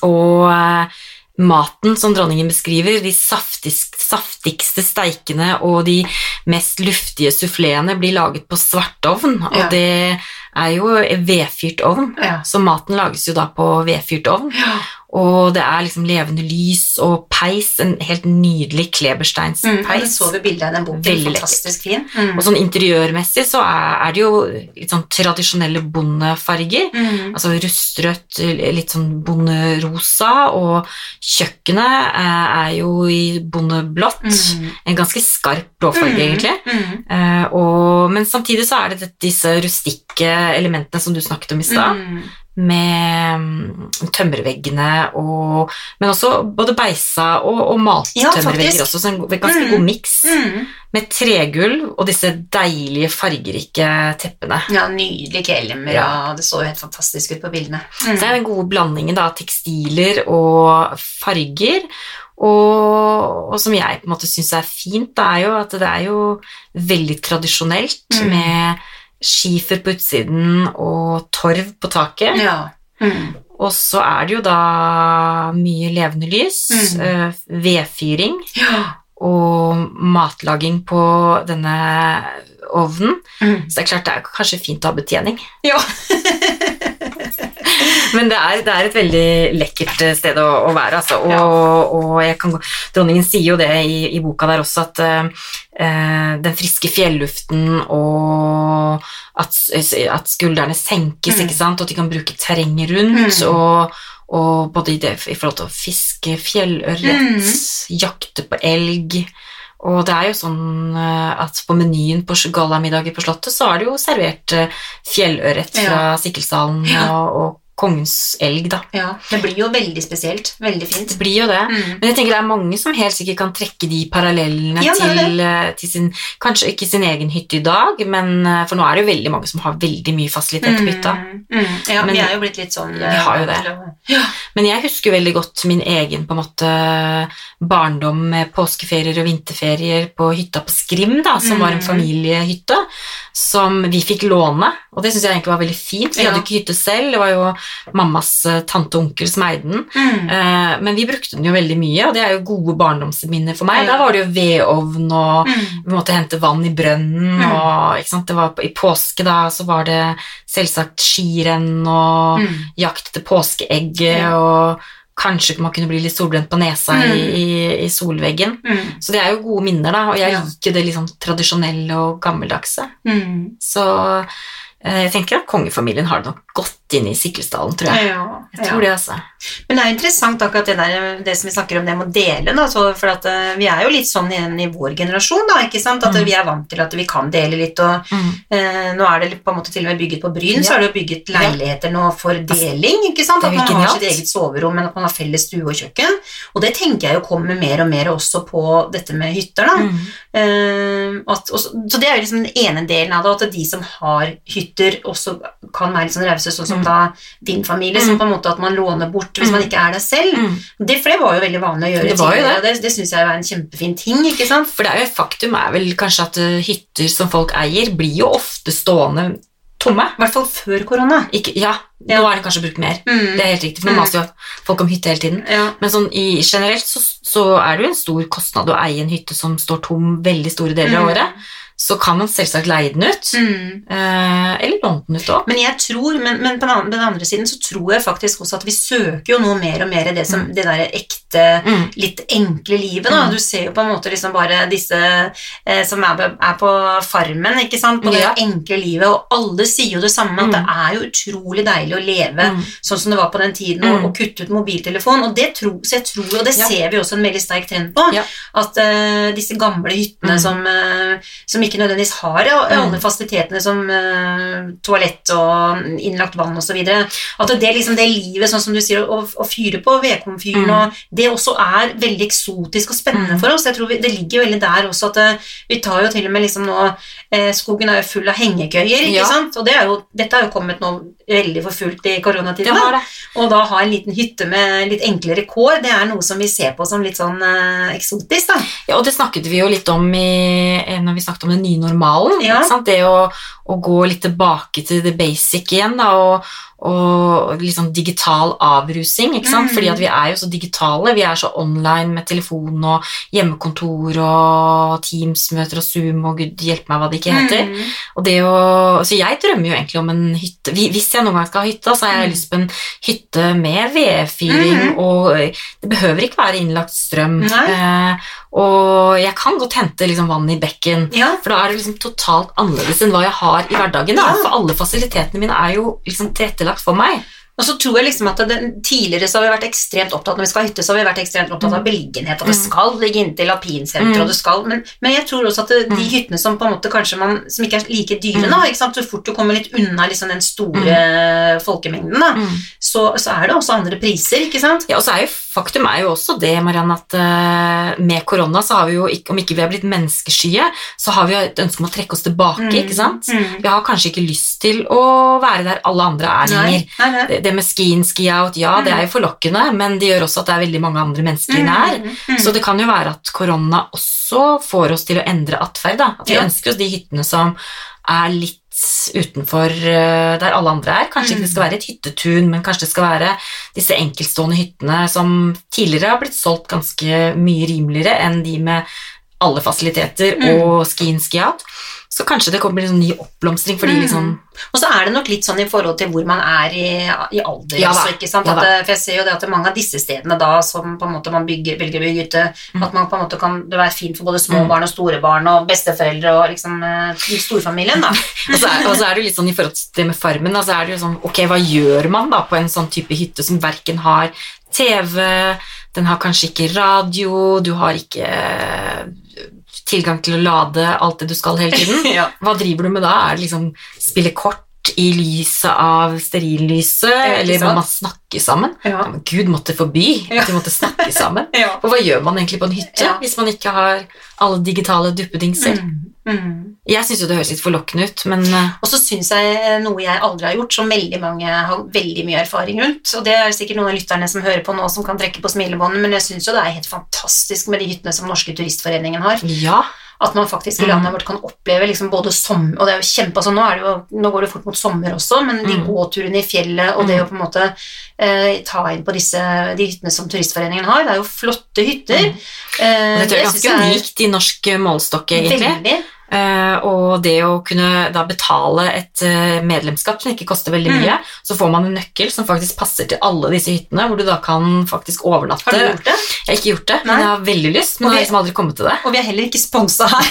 Speaker 2: og eh, maten som dronningen beskriver, de saftisk, saftigste steikene og de mest luftige suffleene blir laget på svartovn, og
Speaker 1: Ja.
Speaker 2: det er jo vedfyrt ovn,
Speaker 1: Ja.
Speaker 2: så maten lages jo da på vedfyrt ovn,
Speaker 1: Ja.
Speaker 2: Og det er liksom levende lys og peis, en helt nydelig
Speaker 1: Mm.
Speaker 2: klebersteinspeis.
Speaker 1: Jeg så vi bildet av den boken.
Speaker 2: Veldig
Speaker 1: Fantastisk fin. Mm.
Speaker 2: Og sånn interiørmessig så er, er det jo litt sånn tradisjonelle bondefarger,
Speaker 1: Mm.
Speaker 2: Altså rustrødt, litt sånn bonderosa, og kjøkkenet eh, er jo i bondeblått.
Speaker 1: Mm.
Speaker 2: En ganske skarp blåfarge,
Speaker 1: Mm.
Speaker 2: egentlig.
Speaker 1: Mm.
Speaker 2: Eh, og, men samtidig så er det disse rustikke elementene som du snakket om i stad,
Speaker 1: Mm.
Speaker 2: Med mm, tømmerveggene og Men også både beisa og, og
Speaker 1: Ja,
Speaker 2: maltømmervegger
Speaker 1: faktisk.
Speaker 2: også, så en ganske
Speaker 1: Mm.
Speaker 2: god miks.
Speaker 1: Mm.
Speaker 2: Med tregulv og disse deilige, fargerike teppene.
Speaker 1: Ja, nydelige kelemmer,
Speaker 2: Ja.
Speaker 1: og det så jo helt fantastisk ut på bildene.
Speaker 2: Så det er den gode blandingen av tekstiler og farger. Og, og som jeg på en måte syns er fint, det er jo at det er jo veldig tradisjonelt
Speaker 1: Mm.
Speaker 2: med skifer på utsiden og torv på taket.
Speaker 1: Ja. Mm.
Speaker 2: Og så er det jo da mye levende lys,
Speaker 1: Mm.
Speaker 2: øh, vedfyring
Speaker 1: Ja.
Speaker 2: og matlaging på denne ovnen.
Speaker 1: Mm.
Speaker 2: Så det er klart det er kanskje fint å ha betjening.
Speaker 1: ja.
Speaker 2: Men det er, det er et veldig lekkert eh, sted å, å være, altså. Og,
Speaker 1: Ja.
Speaker 2: og kan, dronningen sier jo det i, i boka der også, at eh, den friske fjelluften og at, at skuldrene senkes,
Speaker 1: Mm.
Speaker 2: ikke sant, og at de kan bruke terrenget rundt,
Speaker 1: Mm.
Speaker 2: og, og både i, det, i forhold til å fiske fjellørret,
Speaker 1: Mm.
Speaker 2: jakte på elg. Og det er jo sånn at på menyen på gallamiddager på Slottet så er det jo servert fjellørret fra sikkelsalen
Speaker 1: Ja.
Speaker 2: og, og kongens elg, da.
Speaker 1: ja. Det blir jo veldig spesielt. Veldig fint.
Speaker 2: Det blir jo det.
Speaker 1: Mm.
Speaker 2: Men jeg tenker det er mange som helt sikkert kan trekke de parallellene
Speaker 1: Ja,
Speaker 2: til, eh, til sin Kanskje ikke sin egen hytte i dag, men eh, for nå er det jo veldig mange som har veldig mye fasilitet på hytta.
Speaker 1: Mm. Mm. Ja,
Speaker 2: Men-
Speaker 1: vi er jo blitt litt sånn
Speaker 2: Vi har jo det.
Speaker 1: Ja.
Speaker 2: Men jeg husker veldig godt min egen på en måte barndom med påskeferier og vinterferier på hytta på Skrim, da, som var en
Speaker 1: Mm.
Speaker 2: familiehytte, som vi fikk låne, og det syns jeg egentlig var veldig fint. Vi hadde ikke hytte selv, det var jo mammas eh, tante og onkel som eide den.
Speaker 1: Mm.
Speaker 2: Eh, Men vi brukte den jo veldig mye, og det er jo gode barndomsminner for meg.
Speaker 1: Ja.
Speaker 2: Da var det jo vedovn, og
Speaker 1: Mm.
Speaker 2: vi måtte hente vann i brønnen,
Speaker 1: Mm.
Speaker 2: og? Det var, i påske da, så var det selvsagt skirenn og
Speaker 1: Mm.
Speaker 2: jakt etter påskeegget,
Speaker 1: Ja.
Speaker 2: og kanskje man kunne bli litt solbrent på nesa i, i, i solveggen.
Speaker 1: Mm.
Speaker 2: Så det er jo gode minner, da, og jeg
Speaker 1: Ja.
Speaker 2: liker det liksom tradisjonelle og gammeldagse.
Speaker 1: Mm.
Speaker 2: Så jeg tenker at kongefamilien har det nok godt inne i Sikkelsdalen, tror jeg.
Speaker 1: Ja,
Speaker 2: Jeg tror det, altså.
Speaker 1: Men det er jo interessant akkurat det der, det som vi snakker om det med å dele, da, så for at uh, vi er jo litt sånn igjen i vår generasjon, da, ikke sant, at
Speaker 2: Mm.
Speaker 1: vi er vant til at vi kan dele litt, og
Speaker 2: Mm.
Speaker 1: uh, nå er det på en måte til og med bygget på Bryn, så
Speaker 2: Ja.
Speaker 1: er det jo bygget leiligheter nå for deling, ikke sant, at man har sitt eget soverom, men at man har felles stue og kjøkken, og det tenker jeg jo kommer mer og mer også på dette med hytter, da.
Speaker 2: Mm.
Speaker 1: Uh, at, og, så så det er jo liksom den ene delen av det, at de som har hytte hytter også kan være litt sånn rause, sånn som
Speaker 2: Mm.
Speaker 1: da din familie, som på en måte at man låner bort hvis
Speaker 2: Mm.
Speaker 1: man ikke er der selv.
Speaker 2: Mm.
Speaker 1: Det, for det var jo veldig vanlig å gjøre
Speaker 2: Det var jo
Speaker 1: det. det, det syns jeg er en kjempefin ting, ikke sant?
Speaker 2: For det er jo faktum er vel kanskje at eh, hytter som folk eier, blir jo ofte stående tomme.
Speaker 1: I hvert fall før korona.
Speaker 2: Ikke, ja,
Speaker 1: Ja.
Speaker 2: nå er det kanskje brukt mer.
Speaker 1: Mm.
Speaker 2: Det er helt riktig, for nå
Speaker 1: Mm.
Speaker 2: maser jo folk om hytte hele tiden.
Speaker 1: Ja.
Speaker 2: Men sånn i, generelt så, så er det jo en stor kostnad å eie en hytte som står tom veldig store deler av
Speaker 1: Mm.
Speaker 2: året. Så kan man selvsagt leie den ut,
Speaker 1: Mm.
Speaker 2: eh, eller låne den ut òg.
Speaker 1: Men jeg tror, men, men på den andre, den andre siden så tror jeg faktisk også at vi søker jo nå mer og mer det, som, det der ekte,
Speaker 2: Mm.
Speaker 1: litt enkle livet. da.
Speaker 2: Mm.
Speaker 1: Du ser jo på en måte liksom bare disse eh, som er, på- er på farmen, ikke sant? på
Speaker 2: Ja.
Speaker 1: det enkle livet, og alle sier jo det samme, at
Speaker 2: Mm.
Speaker 1: det er jo utrolig deilig å leve
Speaker 2: Mm.
Speaker 1: sånn som det var på den tiden,
Speaker 2: Mm.
Speaker 1: og, og kutte ut mobiltelefon. Og det tror, så jeg tror, og det
Speaker 2: Ja.
Speaker 1: ser vi også en veldig sterk trend på,
Speaker 2: Ja.
Speaker 1: at eh, disse gamle hyttene
Speaker 2: Mm.
Speaker 1: som, eh, som ikke nødvendigvis har ja, alle fasilitetene som eh, toalett og innlagt vann osv. At det, liksom, det livet, sånn som du sier, å, å fyre på vedkomfyren, og det også er veldig eksotisk og spennende
Speaker 2: Mm.
Speaker 1: for oss. Jeg tror vi, Det ligger veldig der også at eh, vi tar jo til og med liksom nå eh, Skogen er jo full av hengekøyer, ikke
Speaker 2: Ja.
Speaker 1: sant? Og det er jo, dette har jo kommet nå veldig for fullt i koronatiden.
Speaker 2: Det
Speaker 1: da. Og da ha en liten hytte med litt enklere kår, det er noe som vi ser på som litt sånn eh, eksotisk, da.
Speaker 2: Ja, og det snakket vi jo litt om i, eh, når vi snakket om den nye normalen.
Speaker 1: Ja.
Speaker 2: Ikke sant? Det å, å gå litt tilbake til det basic igjen, da, og, og liksom digital avrusing, ikke sant?
Speaker 1: Mm.
Speaker 2: Fordi at vi er jo så digitale, vi er så online med telefon og hjemmekontor og Teams-møter og Zoom og gud hjelpe meg hva det ikke heter.
Speaker 1: Mm.
Speaker 2: Og det å, så jeg drømmer jo egentlig om en hytte. Hvis jeg noen gang skal ha hytte, så har jeg
Speaker 1: Mm.
Speaker 2: lyst på en hytte med vedfyring,
Speaker 1: Mm.
Speaker 2: og det behøver ikke være innlagt strøm. Eh, og jeg kan godt hente liksom vann i bekken,
Speaker 1: Ja.
Speaker 2: for da er det liksom totalt annerledes enn hva jeg har i hverdagen. Da.
Speaker 1: Ja.
Speaker 2: For alle fasilitetene mine er jo liksom tilrettelagt for meg.
Speaker 1: Og så tror jeg liksom at det, Tidligere så har vi vært ekstremt opptatt når vi skal ha hytte, så har vi vært ekstremt opptatt av beliggenhet, og det
Speaker 2: Mm.
Speaker 1: skal ligge inntil alpinsenteret,
Speaker 2: Mm.
Speaker 1: og det skal men, men jeg tror også at det, de
Speaker 2: Mm.
Speaker 1: hyttene som på en måte kanskje man, som ikke er like dyre,
Speaker 2: nå,
Speaker 1: da, ikke sant? så fort du kommer litt unna liksom den store folkemengden, da, så, så er det også andre priser, ikke sant?
Speaker 2: Ja, og så er jo Faktum er jo også det, Marianne, at uh, med korona så har vi jo, ikke, om ikke vi har blitt menneskeskye, så har vi jo et ønske om å trekke oss tilbake, ikke sant?
Speaker 1: Mm.
Speaker 2: Vi har kanskje ikke lyst til å være der alle andre er lenger.
Speaker 1: Nei, nei, nei.
Speaker 2: Det, det med ski in, ski out, ja, det er jo forlokkende, men det gjør også at det er veldig mange andre mennesker nær. her.
Speaker 1: Mm, mm,
Speaker 2: Så det kan jo være at korona også får oss til å endre atferd. da. At vi ønsker oss de hyttene som er litt utenfor eh, der alle andre er. Kanskje ikke det skal være et hyttetun, men kanskje det skal være disse enkeltstående hyttene som tidligere har blitt solgt ganske mye rimeligere enn de med alle fasiliteter
Speaker 1: Mm.
Speaker 2: og ski in, ski out. Så kanskje det kommer en sånn ny oppblomstring fordi
Speaker 1: Mm.
Speaker 2: liksom
Speaker 1: Og så er det nok litt sånn i forhold til hvor man er i, i alder
Speaker 2: Ja
Speaker 1: også, ikke sant?
Speaker 2: ja
Speaker 1: At, for jeg ser jo det at mange av disse stedene da, som på en måte man bygger, velger å bygge ute,
Speaker 2: Mm.
Speaker 1: at man på en måte kan, det være fint for både små
Speaker 2: Mm.
Speaker 1: barn og store barn og besteforeldre og liksom eh, storfamilien da.
Speaker 2: Og så, er, og så er det litt sånn i forhold til det med farmen, da, så er det jo sånn, ok, hva gjør man da på en sånn type hytte som verken har TV, den har kanskje ikke radio, du har ikke eh, tilgang til å lade alt det du skal hele tiden.
Speaker 1: ja.
Speaker 2: Hva driver du med da? Er det liksom spille kort i lyset av stearinlyset,
Speaker 1: ikke
Speaker 2: eller må
Speaker 1: sant?
Speaker 2: man snakke sammen?
Speaker 1: Ja.
Speaker 2: Ja, men Gud måtte forby at de måtte snakke sammen.
Speaker 1: Ja.
Speaker 2: Og hva gjør man egentlig på en hytte
Speaker 1: Ja.
Speaker 2: hvis man ikke har alle digitale duppedingser?
Speaker 1: Mm. Mm.
Speaker 2: Jeg syns jo det høres litt forlokkende ut, men eh,
Speaker 1: Og så syns jeg noe jeg aldri har gjort, som veldig mange har veldig mye erfaring rundt, og det er sikkert noen av lytterne som hører på nå som kan trekke på smilebåndet, men jeg syns jo det er helt fantastisk med de hyttene som Norske Turistforeningen har.
Speaker 2: ja.
Speaker 1: At man faktisk i
Speaker 2: Mm.
Speaker 1: landet vårt kan oppleve liksom både sommer Og det er jo kjempe, altså nå, er det jo, nå går det fort mot sommer også, men de
Speaker 2: Mm.
Speaker 1: gåturene i fjellet og det
Speaker 2: Mm.
Speaker 1: å på en måte eh, ta inn på disse, de hyttene som Turistforeningen har, det er jo flotte hytter.
Speaker 2: Mm.
Speaker 1: Eh,
Speaker 2: Det tror er ganske unikt i norsk målestokk, egentlig.
Speaker 1: Veldig.
Speaker 2: Eh, og det å kunne da betale et eh, medlemskap som ikke koster veldig
Speaker 1: Mm.
Speaker 2: mye, så får man en nøkkel som faktisk passer til alle disse hyttene, hvor du da kan faktisk overnatte.
Speaker 1: Har du gjort det?
Speaker 2: Jeg har ikke gjort det, men jeg har veldig lyst, men vi, har liksom aldri kommet til det.
Speaker 1: Og vi er heller ikke sponsa her.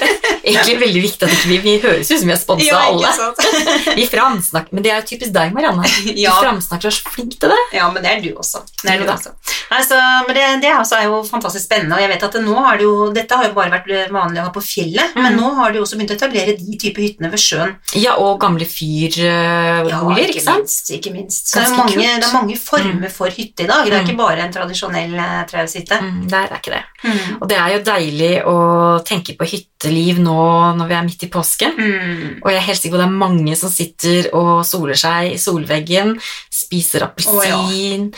Speaker 2: Egentlig veldig viktig at ikke vi, vi høres ut som vi er sponsa
Speaker 1: Ja,
Speaker 2: alle. Vi framsnakker, men det er jo typisk deg, Marianne. Du framsnakker er så flink til det.
Speaker 1: Ja, men det er du også. Det er du også. Altså, men det, det er jo fantastisk spennende, og jeg vet at det nå har det jo, dette har jo bare vært vanlig å ha på fjellet, men
Speaker 2: Mm.
Speaker 1: nå har de også begynt å etablere de type hyttene ved sjøen.
Speaker 2: Ja, og gamle fyrboliger, ikke sant?
Speaker 1: minst. Ikke minst. Så det er, mange, det er mange former for hytte i dag. Det er
Speaker 2: Mm.
Speaker 1: ikke bare en tradisjonell eh, trehushytte.
Speaker 2: Mm, det er ikke det.
Speaker 1: Mm.
Speaker 2: Og det er jo deilig å tenke på hytteliv nå når vi er midt i påsken.
Speaker 1: Mm.
Speaker 2: Og jeg er helt sikker på det er mange som sitter og soler seg i solveggen, spiser appelsin,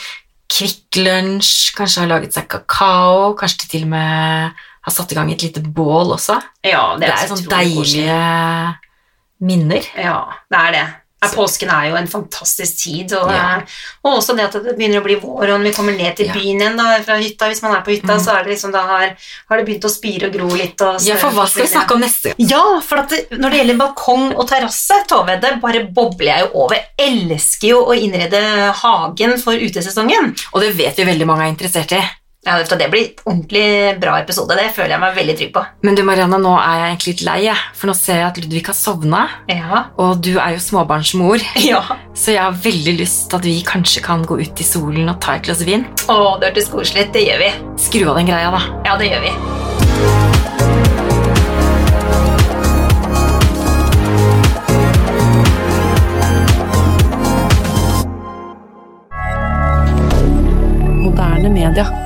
Speaker 2: Kvikk Lunsj, kanskje har laget seg kakao, kanskje de til og med har satt i gang et lite bål også.
Speaker 1: Ja, det
Speaker 2: Det
Speaker 1: er,
Speaker 2: er
Speaker 1: så
Speaker 2: sånn deilige minner.
Speaker 1: Ja, det er det. Ja, Påsken er jo en fantastisk tid, og,
Speaker 2: Ja.
Speaker 1: eh, og også det at det begynner å bli vår, og når vi kommer ned til byen igjen da, fra hytta, hvis man er på hytta,
Speaker 2: Mm.
Speaker 1: så er det liksom, har, har det begynt å spire og gro litt. Og
Speaker 2: Ja, for hva skal vi snakke om neste gang?
Speaker 1: Ja, for det, når det gjelder balkong og terrasse, Tove, det bare bobler jeg jo over. Elsker jo å innrede hagen for utesesongen.
Speaker 2: Og det vet vi veldig mange er interessert i.
Speaker 1: Ja, Det blir ordentlig bra episode, det føler jeg meg veldig trygg på.
Speaker 2: Men du Marianne, nå er jeg egentlig litt lei. For nå ser jeg at Ludvig har sovna,
Speaker 1: Ja.
Speaker 2: og du er jo småbarnsmor.
Speaker 1: ja.
Speaker 2: Så jeg har veldig lyst til at vi kanskje kan gå ut i solen og ta et glass vin.
Speaker 1: Å, det hørtes koselig ut. Det gjør vi.
Speaker 2: Skru av den greia, da.
Speaker 1: Ja, det gjør vi.
Speaker 3: Moderne media.